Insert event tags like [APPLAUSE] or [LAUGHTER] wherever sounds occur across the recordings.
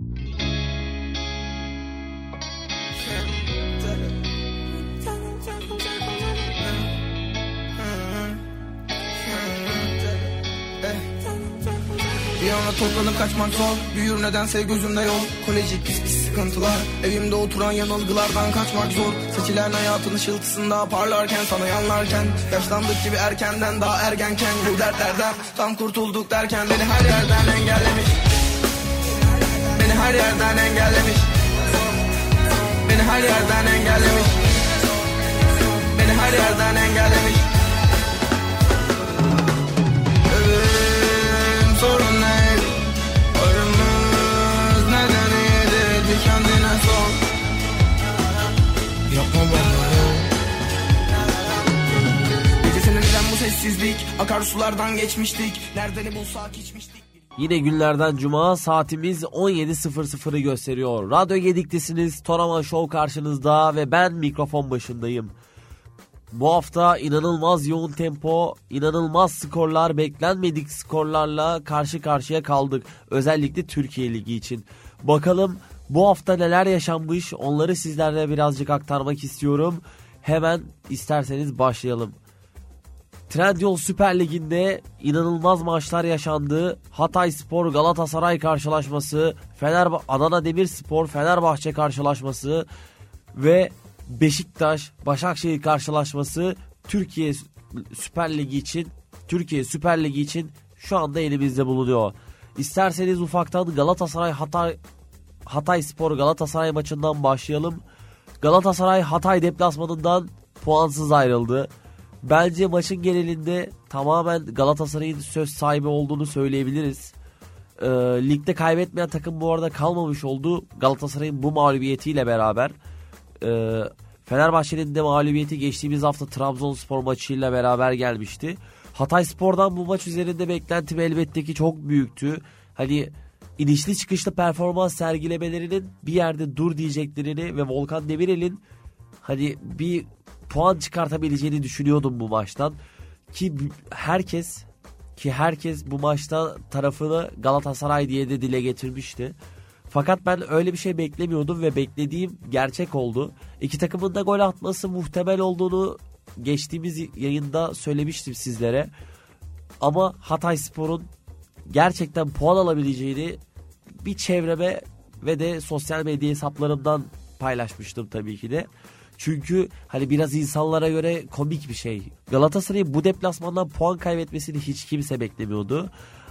Bir yana toplanıp kaçmak zor Büyür nedense gözümde yol. Kolejik pis pis sıkıntılar Evimde oturan yanılgılardan kaçmak zor. Seçilen hayatın ışıltısında parlarken Sana yanlarken. Yaşlandık gibi erkenden daha ergenken. Bu dertlerden tam kurtulduk derken Beni her yerden engellemiş her yerden engellemiş Beni her yerden engellemiş Beni her yerden engellemiş Ölüm sorun neydi? Ölümümüz neden iyiydi? Bir kendine sor Yapma bana bu sessizlik? Akarsulardan geçmiştik Nereden bulsak içmiştik Yine günlerden cuma saatimiz 17.00'ı gösteriyor. Radyo Gedik'tesiniz. Toraman Show karşınızda ve ben mikrofon başındayım. Bu hafta inanılmaz yoğun tempo, inanılmaz skorlar, beklenmedik skorlarla karşı karşıya kaldık. Özellikle Türkiye Ligi için. Bakalım bu hafta neler yaşanmış onları sizlerle birazcık aktarmak istiyorum. Hemen isterseniz başlayalım. Trendyol Süper Ligi'nde inanılmaz maçlar yaşandı. Hatay Spor Galatasaray karşılaşması, Fenerbahçe Adana Demirspor Fenerbahçe karşılaşması ve Beşiktaş Başakşehir karşılaşması Türkiye Süper Ligi için Türkiye Süper Ligi için şu anda elimizde bulunuyor. İsterseniz ufaktan Galatasaray Hatay Hatay Spor Galatasaray maçından başlayalım. Galatasaray Hatay deplasmanından puansız ayrıldı. Bence maçın genelinde tamamen Galatasaray'ın söz sahibi olduğunu söyleyebiliriz. Ee, ligde kaybetmeyen takım bu arada kalmamış oldu. Galatasaray'ın bu mağlubiyetiyle beraber. Ee, Fenerbahçe'nin de mağlubiyeti geçtiğimiz hafta Trabzonspor maçıyla beraber gelmişti. Hatay Spor'dan bu maç üzerinde beklentim elbette ki çok büyüktü. Hani inişli çıkışlı performans sergilemelerinin bir yerde dur diyeceklerini ve Volkan Demirel'in hani bir puan çıkartabileceğini düşünüyordum bu maçtan. Ki herkes ki herkes bu maçta tarafını Galatasaray diye de dile getirmişti. Fakat ben öyle bir şey beklemiyordum ve beklediğim gerçek oldu. İki takımın da gol atması muhtemel olduğunu geçtiğimiz yayında söylemiştim sizlere. Ama Hatay Spor'un gerçekten puan alabileceğini bir çevreme ve de sosyal medya hesaplarımdan paylaşmıştım tabii ki de. Çünkü hani biraz insanlara göre komik bir şey. Galatasaray'ın bu deplasmandan puan kaybetmesini hiç kimse beklemiyordu.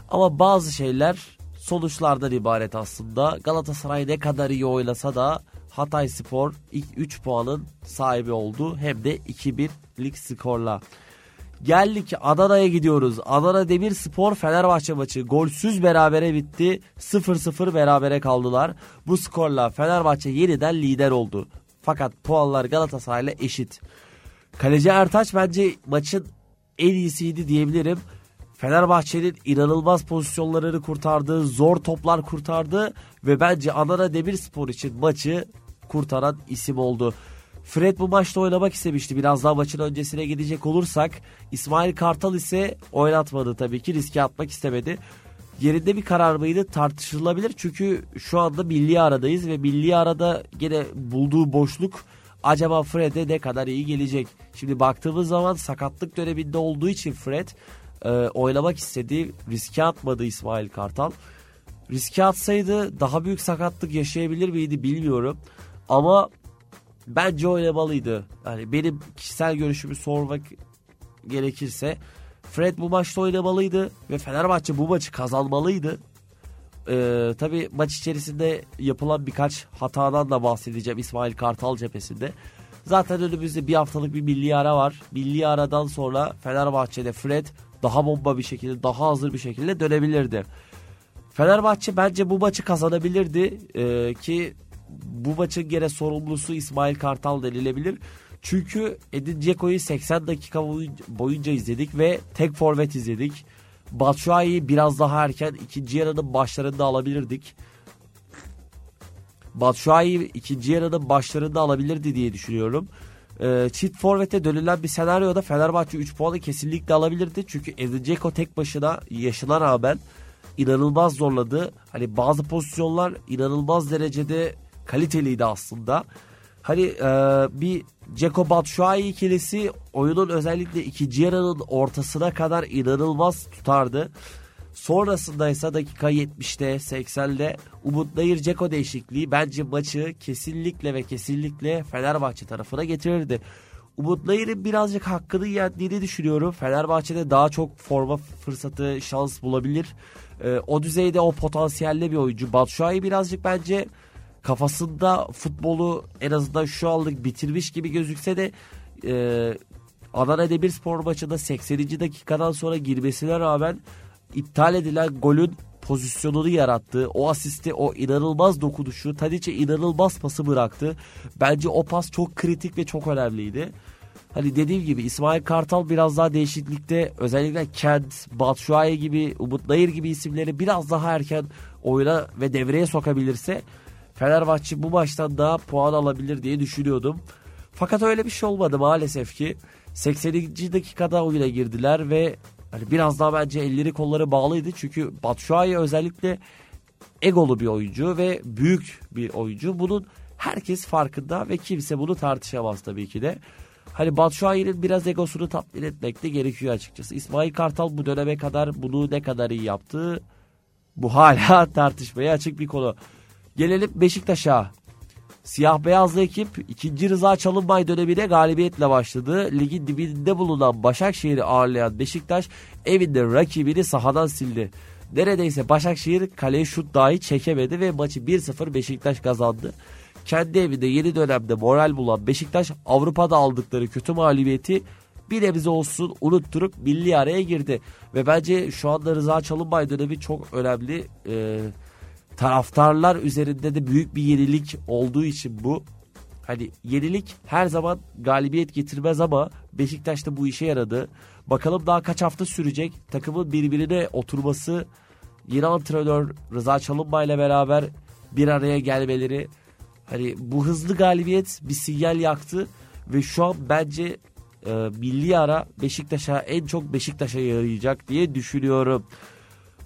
Ama bazı şeyler sonuçlardan ibaret aslında. Galatasaray ne kadar iyi oynasa da Hatay Spor ilk 3 puanın sahibi oldu. Hem de 2-1'lik skorla. Geldik Adana'ya gidiyoruz. Adana Demirspor Fenerbahçe maçı golsüz berabere bitti. 0-0 berabere kaldılar. Bu skorla Fenerbahçe yeniden lider oldu. Fakat puanlar Galatasaray'la eşit. Kaleci Ertaç bence maçın en iyisiydi diyebilirim. Fenerbahçe'nin inanılmaz pozisyonlarını kurtardı, zor toplar kurtardı ve bence Adana Demirspor için maçı kurtaran isim oldu. Fred bu maçta oynamak istemişti. Biraz daha maçın öncesine gidecek olursak İsmail Kartal ise oynatmadı tabii ki riske atmak istemedi. Yerinde bir karar mıydı tartışılabilir çünkü şu anda milli aradayız ve milli arada gene bulduğu boşluk acaba Fred'e ne kadar iyi gelecek? Şimdi baktığımız zaman sakatlık döneminde olduğu için Fred e, oynamak istedi. Riske atmadı İsmail Kartal. Riske atsaydı daha büyük sakatlık yaşayabilir miydi bilmiyorum. Ama bence oynamalıydı. Yani benim kişisel görüşümü sormak gerekirse Fred bu maçta oynamalıydı ve Fenerbahçe bu maçı kazanmalıydı. Ee, Tabi maç içerisinde yapılan birkaç hatadan da bahsedeceğim İsmail Kartal cephesinde. Zaten önümüzde bir haftalık bir milli ara var. Milli aradan sonra Fenerbahçe'de Fred daha bomba bir şekilde, daha hazır bir şekilde dönebilirdi. Fenerbahçe bence bu maçı kazanabilirdi ee, ki bu maçın gene sorumlusu İsmail Kartal denilebilir. Çünkü Edin Dzeko'yu 80 dakika boyunca izledik ve tek forvet izledik. Batshuayi'yi biraz daha erken ikinci yarının başlarında alabilirdik. Batshuayi ikinci yarının başlarında alabilirdi diye düşünüyorum. Ee, çift forvete dönülen bir senaryoda Fenerbahçe 3 puanı kesinlikle alabilirdi. Çünkü Edin Dzeko tek başına yaşına rağmen inanılmaz zorladı. Hani bazı pozisyonlar inanılmaz derecede kaliteliydi aslında. Hani e, bir Ceko Batshuayi ikilisi oyunun özellikle ikinci yarının ortasına kadar inanılmaz tutardı. Sonrasında ise dakika 70'te 80'de Umut Nayır Ceko değişikliği bence maçı kesinlikle ve kesinlikle Fenerbahçe tarafına getirirdi. Umut Nayır'ın birazcık hakkını yendiğini düşünüyorum. Fenerbahçe'de daha çok forma fırsatı, şans bulabilir. Ee, o düzeyde o potansiyelde bir oyuncu. Batshuayi birazcık bence kafasında futbolu en azından şu anlık bitirmiş gibi gözükse de e, Adana Demirspor maçında 80. dakikadan sonra girmesine rağmen iptal edilen golün pozisyonunu yarattı. O asisti, o inanılmaz dokunuşu, Tadic'e inanılmaz pası bıraktı. Bence o pas çok kritik ve çok önemliydi. Hani dediğim gibi İsmail Kartal biraz daha değişiklikte özellikle Kent, Batshuayi gibi, Umut Nayır gibi isimleri biraz daha erken oyuna ve devreye sokabilirse Fenerbahçe bu maçtan daha puan alabilir diye düşünüyordum. Fakat öyle bir şey olmadı maalesef ki. 80. dakikada oyuna girdiler ve hani biraz daha bence elleri kolları bağlıydı. Çünkü Batshuayi özellikle egolu bir oyuncu ve büyük bir oyuncu. Bunun herkes farkında ve kimse bunu tartışamaz tabii ki de. Hani Batshuayi'nin biraz egosunu tatmin etmek de gerekiyor açıkçası. İsmail Kartal bu döneme kadar bunu ne kadar iyi yaptı bu hala [LAUGHS] tartışmaya açık bir konu. Gelelim Beşiktaş'a. Siyah beyazlı ekip 2. Rıza Çalınbay dönemine galibiyetle başladı. Ligin dibinde bulunan Başakşehir'i ağırlayan Beşiktaş evinde rakibini sahadan sildi. Neredeyse Başakşehir kaleye şut dahi çekemedi ve maçı 1-0 Beşiktaş kazandı. Kendi evinde yeni dönemde moral bulan Beşiktaş Avrupa'da aldıkları kötü mağlubiyeti bir nebze olsun unutturup milli araya girdi. Ve bence şu anda Rıza Çalınbay dönemi çok önemli. Ee, taraftarlar üzerinde de büyük bir yenilik olduğu için bu. Hani yenilik her zaman galibiyet getirmez ama Beşiktaş'ta bu işe yaradı. Bakalım daha kaç hafta sürecek. Takımın birbirine oturması, yeni antrenör Rıza Çalınbay ile beraber bir araya gelmeleri. Hani bu hızlı galibiyet bir sinyal yaktı ve şu an bence e, milli ara Beşiktaş'a en çok Beşiktaş'a yarayacak diye düşünüyorum.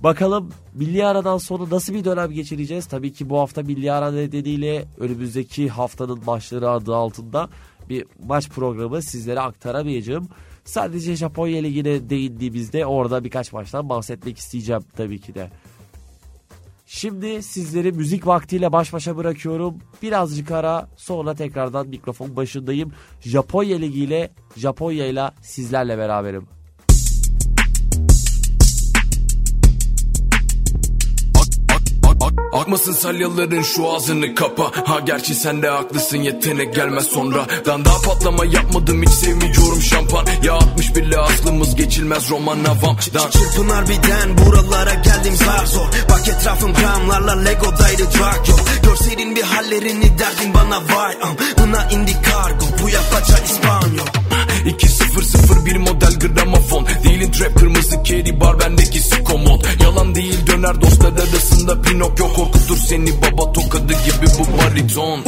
Bakalım milli aradan sonra nasıl bir dönem geçireceğiz? Tabii ki bu hafta milli ara nedeniyle önümüzdeki haftanın maçları adı altında bir maç programı sizlere aktaramayacağım. Sadece Japonya Ligi'ne değindiğimizde orada birkaç maçtan bahsetmek isteyeceğim tabii ki de. Şimdi sizleri müzik vaktiyle baş başa bırakıyorum. Birazcık ara sonra tekrardan mikrofon başındayım. Japonya Ligi ile Japonya ile sizlerle beraberim. Akmasın salyaların şu ağzını kapa. Ha gerçi sen de haklısın yetenek gelmez sonra. Dan daha patlama yapmadım hiç sevmiyorum şampan Ya 60 bile aklımız geçilmez roman havam Dan Çırpınar birden buralara geldim zar zor. Bak etrafım gramlarla Lego'daydı drag yok Görseydin bir hallerini derdin bana vay am. Buna indi kargo bu yapaca İspanyol 2-0-0 model gramofon. Değilin trap kırmızı kedi bar bendeki komod Yalan değil döner dostlar arasında Pinokyo. Korkutur seni baba tokadı gibi bu bariton.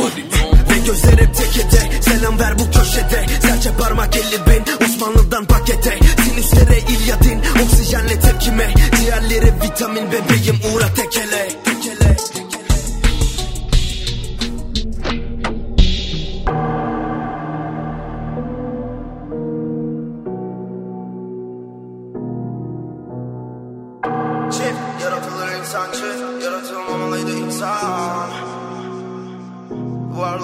Ve gözler hep tekede Selam ver bu köşede. Serçe parmak 50 bin Osmanlı'dan pakete. Sinüslere ilyadin Oksijenle tepkime. Diğerleri vitamin bebeğim uğra Tekele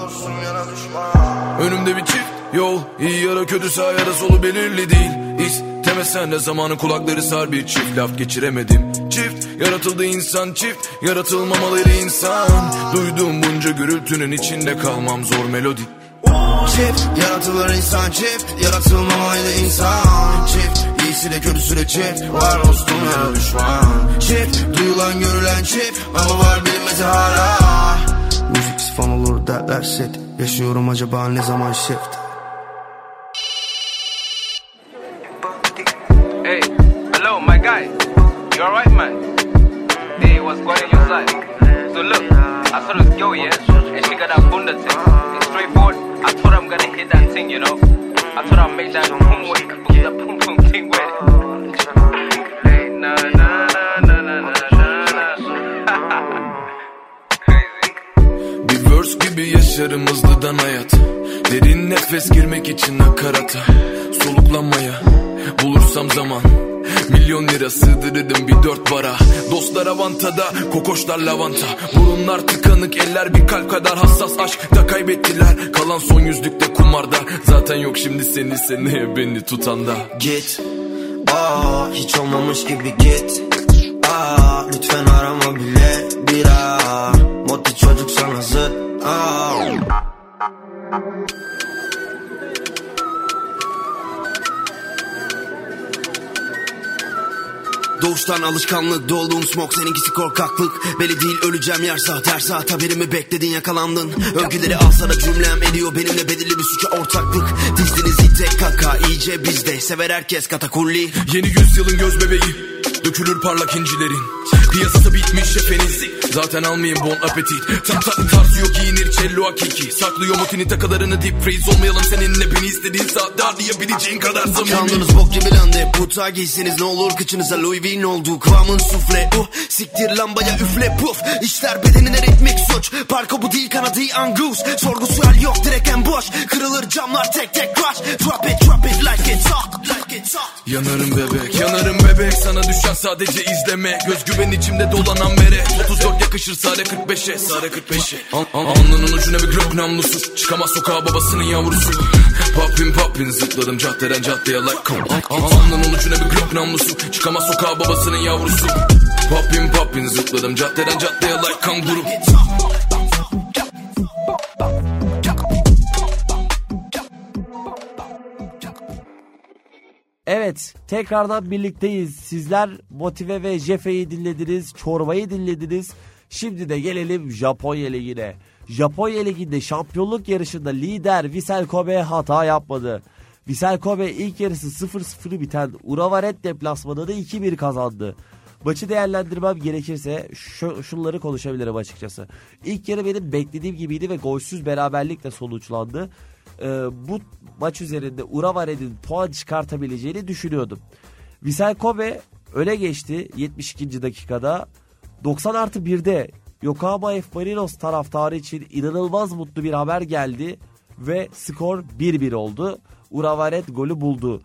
dostum yana düşman. Önümde bir çift yol iyi ya da kötü sağ ya da solu belirli değil. İstemesen de zamanın kulakları sar bir çift. Laf geçiremedim. Çift yaratıldı insan çift yaratılmamalıydı insan. Duyduğum bunca gürültünün içinde kalmam zor melodi. Çift yaratılır insan çift Yaratılmamalıydı insan. Çift iyisi de kötüsü de çift Var dostum yana düşman. Çift duyulan görülen çift Ama var bilinmezi hala Müziksiz fan olur derler set Yaşıyorum acaba ne zaman shift Hey, hello, my guy. You alright, man? Hey, what's going on your side? So look, I saw this girl, yeah, and she got that bunda thing. It's straightforward. I thought I'm gonna hit that thing, you know. I thought I'd make that boom work, boom boom thing work. Hey, na gibi yaşarım hızlıdan hayat. Derin nefes girmek için nakarata Soluklanmaya bulursam zaman. Milyon lira sığdırırım bir dört bara. Dostlar avantada, kokoşlar lavanta. Burunlar tıkanık, eller bir kalp kadar hassas. Aşk da kaybettiler, kalan son yüzlükte kumarda. Zaten yok şimdi seni seneye beni tutan da Git. Aa, hiç olmamış gibi git. Aa, lütfen arama bile. Bir daha Moti çocuk sana zıt Aa. Doğuştan alışkanlık dolduğum smoke seninkisi korkaklık. Belli değil öleceğim yer saat her saat. Haberimi bekledin yakalandın. Övgüleri alsana cümlem ediyor benimle belirli bir suça ortaklık. Dizdiniz ite kaka iyice bizde. Sever herkes katakulli. Yeni yüzyılın göz bebeği. Dökülür parlak incilerin Piyasası bitmiş efeniz Zaten almayayım bon appetit. Tam tatlı tarzı yok giyinir cello hakiki. Saklıyor motini takılarını deep freeze? Olmayalım seninle beni istediğin saatte Harlayabileceğin kadar samimi Kandınız bok gibi landı Puta giyseniz ne olur kıçınıza. Louis Vuitton oldu Kıvamın sufle. Uh, Siktir lambaya üfle puf. İşler bedenine ritmik suç. Parka bu değil kanadı angus. Sorgu sual yok direkt en boş Kırılır camlar tek tek crash. Drop it drop it like it's hot Like it's hot. Yanarım bebek, yanarım bebek. Sana düşen sadece izleme. Göz güven içimde dolanan mere. 34 yakışır sare 45'e Sare 45'e Al, al, Alnının ucuna bir glock namlusu. Çıkamaz sokağa babasının yavrusu. Poppin poppin zıpladım caddeden caddeye like Alnının ucuna bir glock namlusu. Çıkamaz sokağa babasının yavrusu. Poppin poppin zıpladım caddeden caddeye like kanguru Evet tekrardan birlikteyiz. Sizler Motive ve Jefe'yi dinlediniz. Çorbayı dinlediniz. Şimdi de gelelim Japonya Ligi'ne. Japonya Ligi'nde şampiyonluk yarışında lider Vissel Kobe hata yapmadı. Vissel Kobe ilk yarısı 0-0 biten Urawa Red deplasmanını 2-1 kazandı. Maçı değerlendirmem gerekirse şu, şunları konuşabilirim açıkçası. İlk yarı benim beklediğim gibiydi ve golsüz beraberlikle sonuçlandı. Ee, bu maç üzerinde Urawa Red'in puan çıkartabileceğini düşünüyordum. Vissel Kobe öne geçti 72. dakikada. 90 artı 1'de Yokohama F. Marinos taraftarı için inanılmaz mutlu bir haber geldi ve skor 1-1 oldu. Urawa Red golü buldu.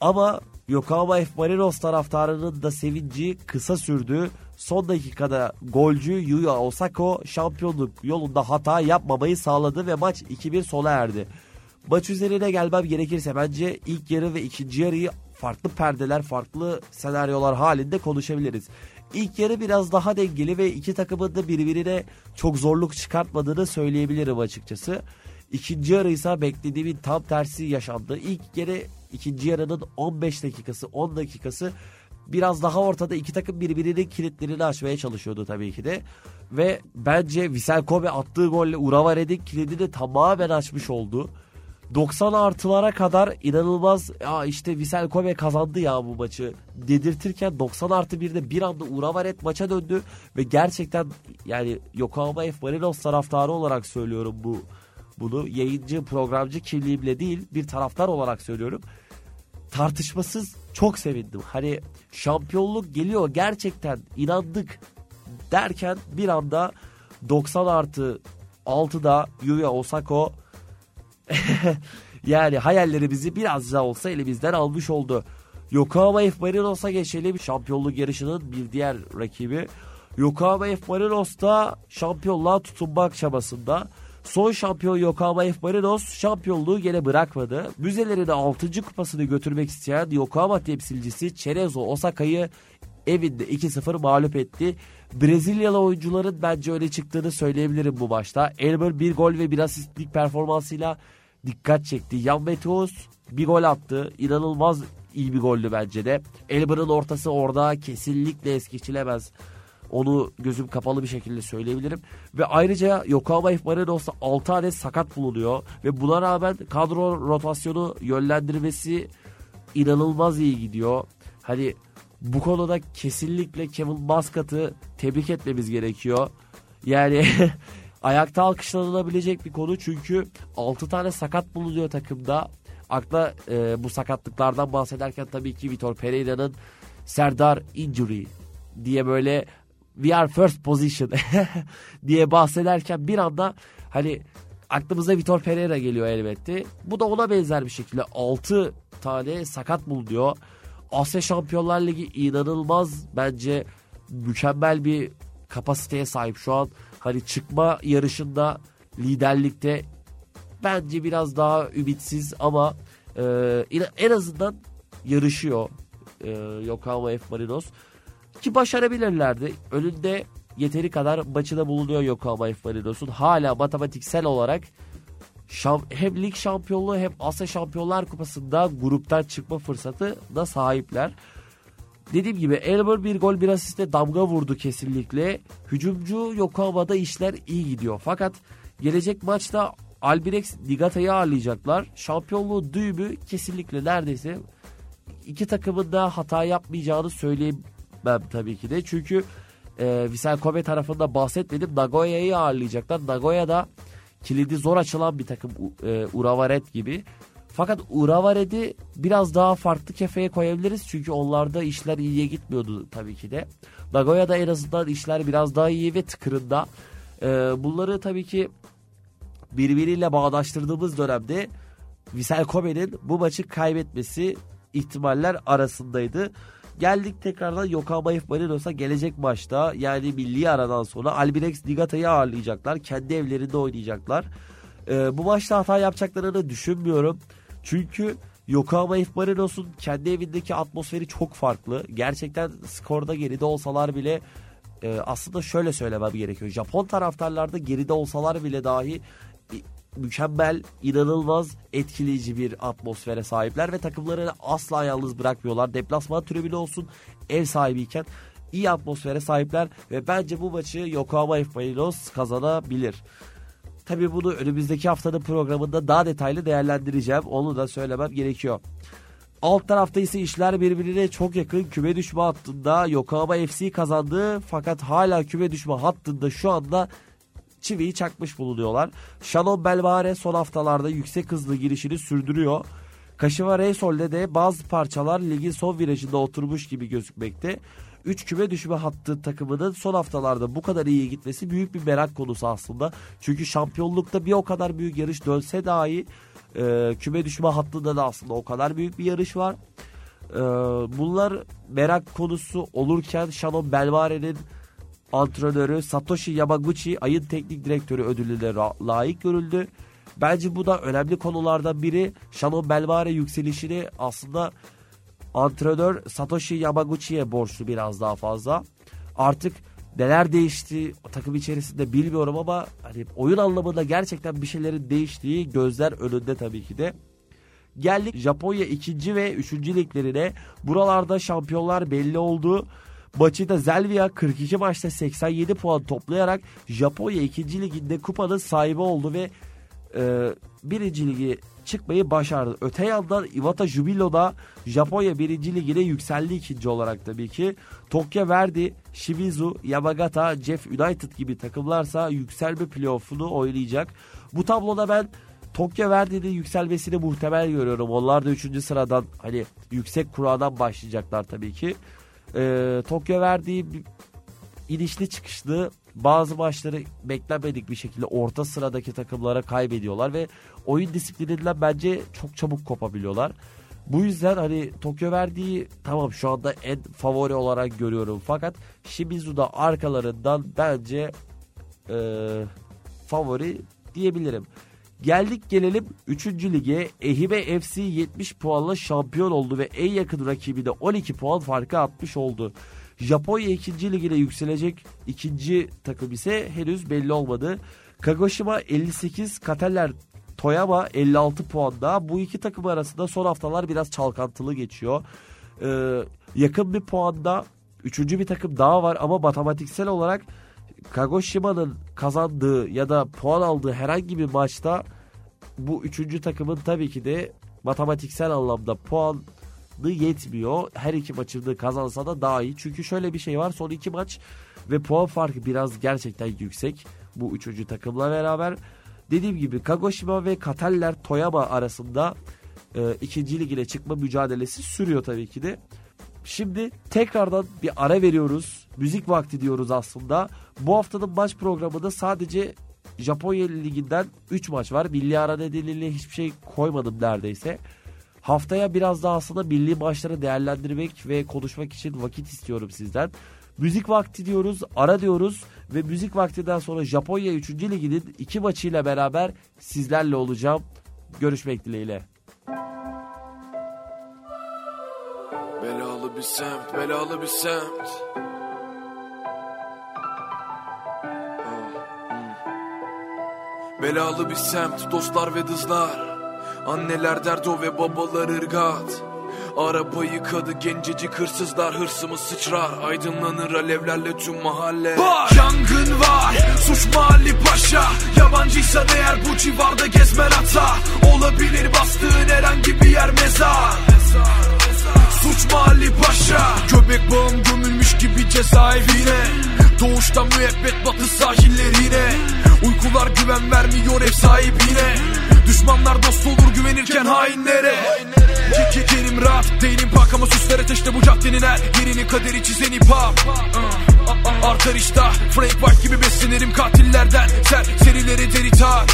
Ama Yokohama F. Marinos taraftarının da sevinci kısa sürdü. Son dakikada golcü Yuya Osako şampiyonluk yolunda hata yapmamayı sağladı ve maç 2-1 sona erdi. Maç üzerine gelmem gerekirse bence ilk yarı ve ikinci yarıyı farklı perdeler, farklı senaryolar halinde konuşabiliriz. İlk yarı biraz daha dengeli ve iki takımın da birbirine çok zorluk çıkartmadığını söyleyebilirim açıkçası. İkinci yarı ise beklediğimin tam tersi yaşandı. İlk yarı ikinci yarının 15 dakikası 10 dakikası biraz daha ortada iki takım birbirinin kilitlerini açmaya çalışıyordu tabii ki de. Ve bence Vissel Kobe attığı golle Urawa Red'in kilidini tamamen açmış oldu. 90 artılara kadar inanılmaz ya işte Vissel Kobe kazandı ya bu maçı dedirtirken 90 artı 1'de bir anda Urawa Red maça döndü ve gerçekten yani Yokohama F. Marinos taraftarı olarak söylüyorum bu bunu yayıncı programcı kimliğimle değil bir taraftar olarak söylüyorum tartışmasız çok sevindim. Hani şampiyonluk geliyor gerçekten inandık derken bir anda 90 artı 6'da Yuya Osako [LAUGHS] yani hayallerimizi biraz da olsa elimizden almış oldu. Yokohama F. Marinos'a geçelim. Şampiyonluk yarışının bir diğer rakibi. Yokohama F. Marinos da şampiyonluğa tutunmak çabasında. Son şampiyon Yokohama F. Marinos şampiyonluğu gene bırakmadı. Müzelerine 6. kupasını götürmek isteyen Yokohama temsilcisi Cerezo Osaka'yı evinde 2-0 mağlup etti. Brezilyalı oyuncuların bence öne çıktığını söyleyebilirim bu maçta. Elmer bir gol ve bir asistlik performansıyla dikkat çekti. Jan Meteos bir gol attı. İnanılmaz iyi bir goldü bence de. Elmer'ın ortası orada kesinlikle es geçilemez. Onu gözüm kapalı bir şekilde söyleyebilirim. Ve ayrıca Yokohama F. Marinos'ta 6 adet sakat bulunuyor. Ve buna rağmen kadro rotasyonu yönlendirmesi inanılmaz iyi gidiyor. Hani bu konuda kesinlikle Kevin Muscat'ı tebrik etmemiz gerekiyor. Yani [LAUGHS] ayakta alkışlanabilecek bir konu çünkü 6 tane sakat bulunuyor takımda. Akla e, bu sakatlıklardan bahsederken tabii ki Vitor Pereira'nın Serdar injury diye böyle we are first position [LAUGHS] diye bahsederken bir anda hani aklımıza Vitor Pereira geliyor elbette. Bu da ona benzer bir şekilde 6 tane sakat bulunuyor. Asya Şampiyonlar Ligi inanılmaz bence mükemmel bir kapasiteye sahip şu an. Hani çıkma yarışında liderlikte bence biraz daha ümitsiz ama e, en azından yarışıyor e, Yokohama F Marinos. Ki başarabilirlerdi. Önünde yeteri kadar maçına bulunuyor Yokohama F. Hala matematiksel olarak hem lig şampiyonluğu hem Asya Şampiyonlar Kupası'nda gruptan çıkma fırsatı da sahipler. Dediğim gibi Elmer bir gol bir asiste damga vurdu kesinlikle. Hücumcu Yokohama'da işler iyi gidiyor. Fakat gelecek maçta Albirex Nigata'yı ağırlayacaklar. Şampiyonluğu düğümü kesinlikle neredeyse iki takımın da hata yapmayacağını söyleyemem tabii ki de. Çünkü e, Vissel Kobe tarafında bahsetmedim. Nagoya'yı ağırlayacaklar. Nagoya da kilidi zor açılan bir takım e, Uravaret gibi. Fakat Uravaret'i biraz daha farklı kefeye koyabiliriz. Çünkü onlarda işler iyiye gitmiyordu tabii ki de. Nagoya'da en azından işler biraz daha iyi ve tıkırında. E, bunları tabii ki birbiriyle bağdaştırdığımız dönemde Vissel Kobe'nin bu maçı kaybetmesi ihtimaller arasındaydı. Geldik tekrardan Yokohama F Marinos'a gelecek maçta yani milli aradan sonra Albirex Nigata'yı ağırlayacaklar. Kendi evlerinde oynayacaklar. Ee, bu maçta hata yapacaklarını düşünmüyorum. Çünkü Yokohama F Marinos'un kendi evindeki atmosferi çok farklı. Gerçekten skorda geride olsalar bile e, aslında şöyle söylemem gerekiyor. Japon taraftarlarda geride olsalar bile dahi mükemmel, inanılmaz etkileyici bir atmosfere sahipler ve takımlarını asla yalnız bırakmıyorlar. Deplasman tribünü olsun ev sahibiyken iyi atmosfere sahipler ve bence bu maçı Yokohama F. Marinos kazanabilir. Tabi bunu önümüzdeki haftanın programında daha detaylı değerlendireceğim. Onu da söylemem gerekiyor. Alt tarafta ise işler birbirine çok yakın. Küme düşme hattında Yokohama FC kazandı. Fakat hala küme düşme hattında şu anda çiviyi çakmış bulunuyorlar. Shannon Belvare son haftalarda yüksek hızlı girişini sürdürüyor. Kashiwa Reisol'de de bazı parçalar ligin son virajında oturmuş gibi gözükmekte. 3 küme düşme hattı takımının son haftalarda bu kadar iyi gitmesi büyük bir merak konusu aslında. Çünkü şampiyonlukta bir o kadar büyük yarış dönse dahi e, küme düşme hattında da aslında o kadar büyük bir yarış var. E, bunlar merak konusu olurken Shannon Belvare'nin antrenörü Satoshi Yamaguchi ayın teknik direktörü ödülüne layık görüldü. Bence bu da önemli konulardan biri. Shannon Belvare yükselişini aslında antrenör Satoshi Yamaguchi'ye borçlu biraz daha fazla. Artık neler değişti takım içerisinde bilmiyorum ama hani oyun anlamında gerçekten bir şeylerin değiştiği gözler önünde tabii ki de. Geldik Japonya ikinci ve üçüncü liglerine. Buralarda şampiyonlar belli oldu. Maçıda Zelvia 42 maçta 87 puan toplayarak Japonya 2. liginde kupanın sahibi oldu ve e, 1. ligi çıkmayı başardı. Öte yandan Iwata Jubilo da Japonya 1. ligine yükseldi ikinci olarak tabii ki. Tokyo Verdi, Shimizu, Yamagata, Jeff United gibi takımlarsa yükselme playoff'unu oynayacak. Bu tabloda ben Tokyo Verdi'nin yükselmesini muhtemel görüyorum. Onlar da 3. sıradan hani yüksek kuradan başlayacaklar tabii ki e, Tokyo verdiği inişli çıkışlı bazı maçları beklenmedik bir şekilde orta sıradaki takımlara kaybediyorlar ve oyun disiplininden bence çok çabuk kopabiliyorlar. Bu yüzden hani Tokyo verdiği tamam şu anda en favori olarak görüyorum fakat Shimizu da arkalarından bence e, favori diyebilirim. Geldik gelelim 3. lige. Ehime FC 70 puanla şampiyon oldu ve en yakın rakibi de 12 puan farkı atmış oldu. Japonya 2. ligine yükselecek ikinci takım ise henüz belli olmadı. Kagoshima 58, Kateller Toyama 56 puanda. Bu iki takım arasında son haftalar biraz çalkantılı geçiyor. Ee, yakın bir puanda üçüncü bir takım daha var ama matematiksel olarak Kagoshima'nın kazandığı ya da puan aldığı herhangi bir maçta bu üçüncü takımın tabii ki de matematiksel anlamda puanı yetmiyor. Her iki maçını kazansa da daha iyi. Çünkü şöyle bir şey var son iki maç ve puan farkı biraz gerçekten yüksek bu üçüncü takımla beraber. Dediğim gibi Kagoshima ve Kataller Toyama arasında e, ikinci ligine çıkma mücadelesi sürüyor tabii ki de. Şimdi tekrardan bir ara veriyoruz. Müzik vakti diyoruz aslında. Bu haftanın maç programında sadece Japonya Ligi'nden 3 maç var. Milli ara nedeniyle hiçbir şey koymadım neredeyse. Haftaya biraz daha aslında milli maçları değerlendirmek ve konuşmak için vakit istiyorum sizden. Müzik vakti diyoruz, ara diyoruz ve müzik vaktinden sonra Japonya 3. Ligi'nin iki maçıyla beraber sizlerle olacağım. Görüşmek dileğiyle. Belalı bir semt, belalı bir semt. Belalı bir semt, dostlar ve dızlar. Anneler derdo ve babalar ırgat. Araba yıkadı gencecik hırsızlar Hırsımız sıçrar. Aydınlanır alevlerle tüm mahalle. Var yangın var suç mahalli paşa. Yabancıysan eğer bu civarda gezmen hata Olabilir bastığın herhangi bir yer mezar Suç mahalli paşa. Göbek bağım gömülmüş gibi cezaevine. Doğuştan müebbet batı sahillerine. Uykular güven vermiyor ev sahibine. Düşmanlar dost olur güvenirken hainlere. Kekerim rahat değilim pak ama süsler ateşte bu caddenin her yerini kaderi çizen uh, Artar iştah Frank White gibi beslenirim katillerden. Ser serileri deri tar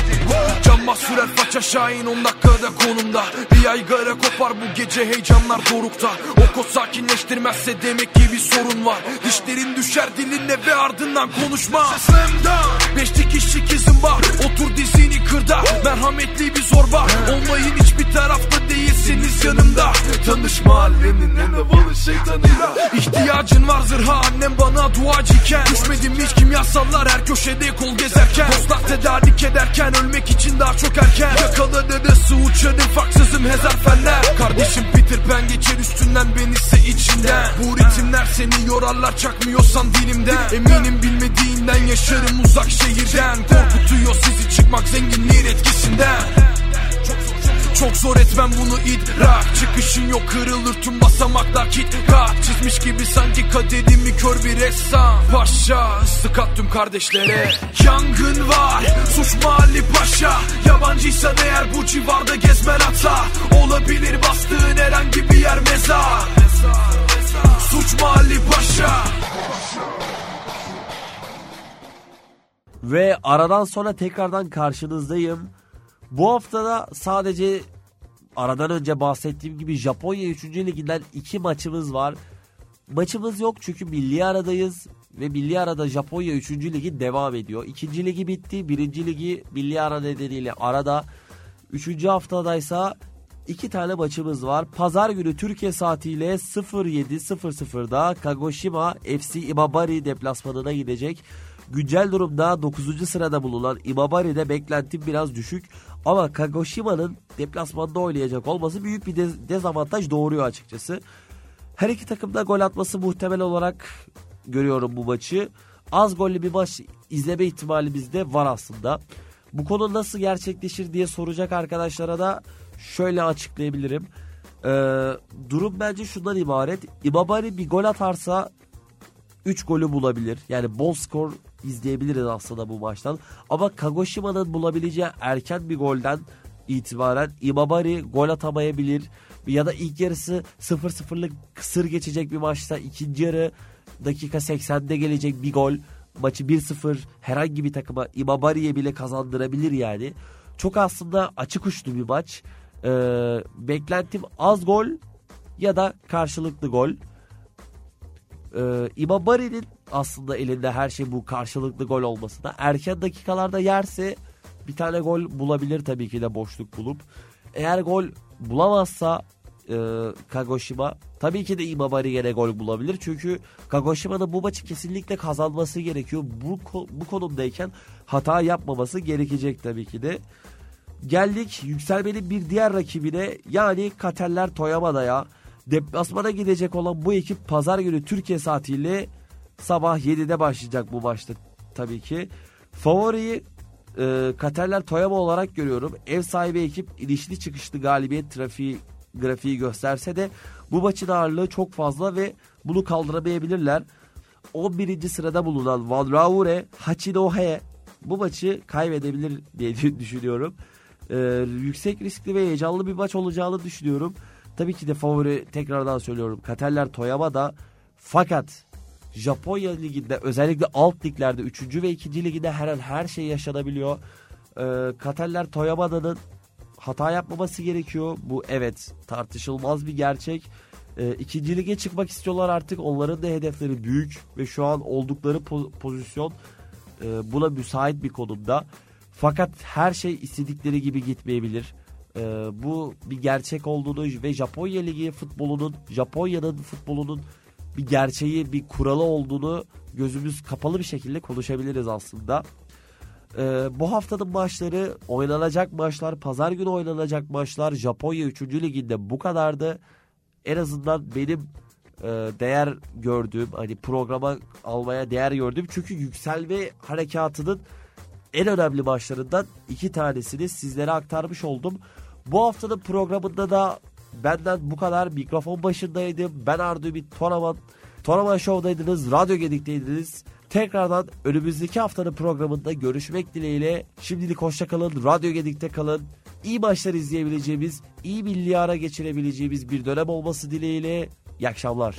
Canmaz sürer faça şahin 10 dakikada konumda. Bir aygara kopar bu gece heyecanlar dorukta. O kod sakinleştirmezse demek ki bir sorun var. Dişlerin düşer dilinle ve ardından konuşma Beş dikişli kızım var Otur dizini kırda. Merhametli bir zorba. Olmayın hiçbir tarafta değilsiniz yanımda. Tanış mahallenin en havalı şeytanıyla. İhtiyacın var zırha. Annem bana duacıyken Düşmedim hiç kimyasallar her köşede kol gezerken. Dostlar tedarik ederken ölmek için daha çok erken. Yakaladı su uçarım faksızım hezarfenler. Kardeşim Peter Pan geçer üstünden. Ben ise içinden. Bu ritimler seni yorarlar. Çakmıyorsan dilimden. Eminim bilmediğinden yaşarım uzak şehirden Korkutuyor sizi çıkmak zenginliğin etkisinden. Çok zor etmem bunu idrak. Çıkışın yok kırılır tüm basamaklar kit kat Çizmiş gibi sanki kaderimi kör bir ressam. Paşa sıkat tüm kardeşlere. Yangın var suç mahalli paşa. Yabancıysan eğer bu civarda gezmen hata Olabilir bastığın herhangi bir yer mezar. Suç mahalli paşa Ve aradan sonra tekrardan karşınızdayım. Bu haftada sadece aradan önce bahsettiğim gibi Japonya 3. Liginden iki maçımız var. Maçımız yok çünkü milli aradayız ve milli arada Japonya 3. Ligi devam ediyor. 2. ligi bitti. 1. ligi milli ara nedeniyle arada. 3. haftadaysa iki tane maçımız var. Pazar günü Türkiye saatiyle 07.00'da Kagoshima FC Imabari deplasmanına gidecek. Güncel durumda 9. sırada bulunan Imabari'de beklentim biraz düşük. Ama Kagoshima'nın deplasmanda oynayacak olması büyük bir dez- dezavantaj doğuruyor açıkçası. Her iki takım da gol atması muhtemel olarak görüyorum bu maçı. Az gollü bir maç izleme ihtimalimiz de var aslında. Bu konu nasıl gerçekleşir diye soracak arkadaşlara da şöyle açıklayabilirim. Ee, durum bence şundan ibaret. Imabari bir gol atarsa 3 golü bulabilir. Yani bol skor izleyebiliriz aslında bu maçtan. Ama Kagoshima'nın bulabileceği erken bir golden itibaren Imabari gol atamayabilir. Ya da ilk yarısı 0-0'lık kısır geçecek bir maçta ikinci yarı dakika 80'de gelecek bir gol maçı 1-0 herhangi bir takıma Imabari'ye bile kazandırabilir yani. Çok aslında açık uçlu bir maç. Ee, beklentim az gol ya da karşılıklı gol. Ee, Imabari'nin aslında elinde her şey bu karşılıklı gol olmasına. Erken dakikalarda yerse bir tane gol bulabilir tabii ki de boşluk bulup. Eğer gol bulamazsa e, Kagoshima tabii ki de Imabari gene gol bulabilir. Çünkü Kagoshima'nın bu maçı kesinlikle kazanması gerekiyor. Bu, bu konumdayken hata yapmaması gerekecek tabii ki de. Geldik yükselmenin bir diğer rakibine yani Katerler Toyamada'ya. Deplasmana gidecek olan bu ekip pazar günü Türkiye saatiyle sabah 7'de başlayacak bu maçta tabii ki. Favoriyi e, Katerler Toyama olarak görüyorum. Ev sahibi ekip inişli çıkışlı galibiyet trafiği grafiği gösterse de bu maçın ağırlığı çok fazla ve bunu kaldıramayabilirler. 11. sırada bulunan Van Raure Hachinohe bu maçı kaybedebilir diye [LAUGHS] düşünüyorum. Ee, yüksek riskli ve heyecanlı bir maç olacağını düşünüyorum. tabii ki de favori tekrardan söylüyorum. Kateller Toyama'da fakat Japonya liginde özellikle alt liglerde 3. ve 2. liginde her an her şey yaşanabiliyor. Ee, Kateller Toyamada'nın hata yapmaması gerekiyor. Bu evet tartışılmaz bir gerçek. Ee, ikinci lige çıkmak istiyorlar artık. Onların da hedefleri büyük ve şu an oldukları po- pozisyon e, buna müsait bir konumda. Fakat her şey istedikleri gibi gitmeyebilir. Ee, bu bir gerçek olduğunu ve Japonya Ligi futbolunun, Japonya'nın futbolunun bir gerçeği, bir kuralı olduğunu gözümüz kapalı bir şekilde konuşabiliriz aslında. Ee, bu haftanın maçları, oynanacak maçlar, pazar günü oynanacak maçlar Japonya 3. Ligi'nde bu kadardı. En azından benim e, değer gördüğüm, hani programa almaya değer gördüğüm çünkü yükselme harekatının en önemli maçlarından iki tanesini sizlere aktarmış oldum. Bu haftanın programında da benden bu kadar mikrofon başındaydım. Ben Ardu Ümit Toraman. Toraman Show'daydınız, Radyo Gedik'teydiniz. Tekrardan önümüzdeki haftanın programında görüşmek dileğiyle. Şimdilik hoşçakalın, Radyo Gedik'te kalın. İyi maçlar izleyebileceğimiz, iyi milli ara geçirebileceğimiz bir dönem olması dileğiyle. İyi akşamlar.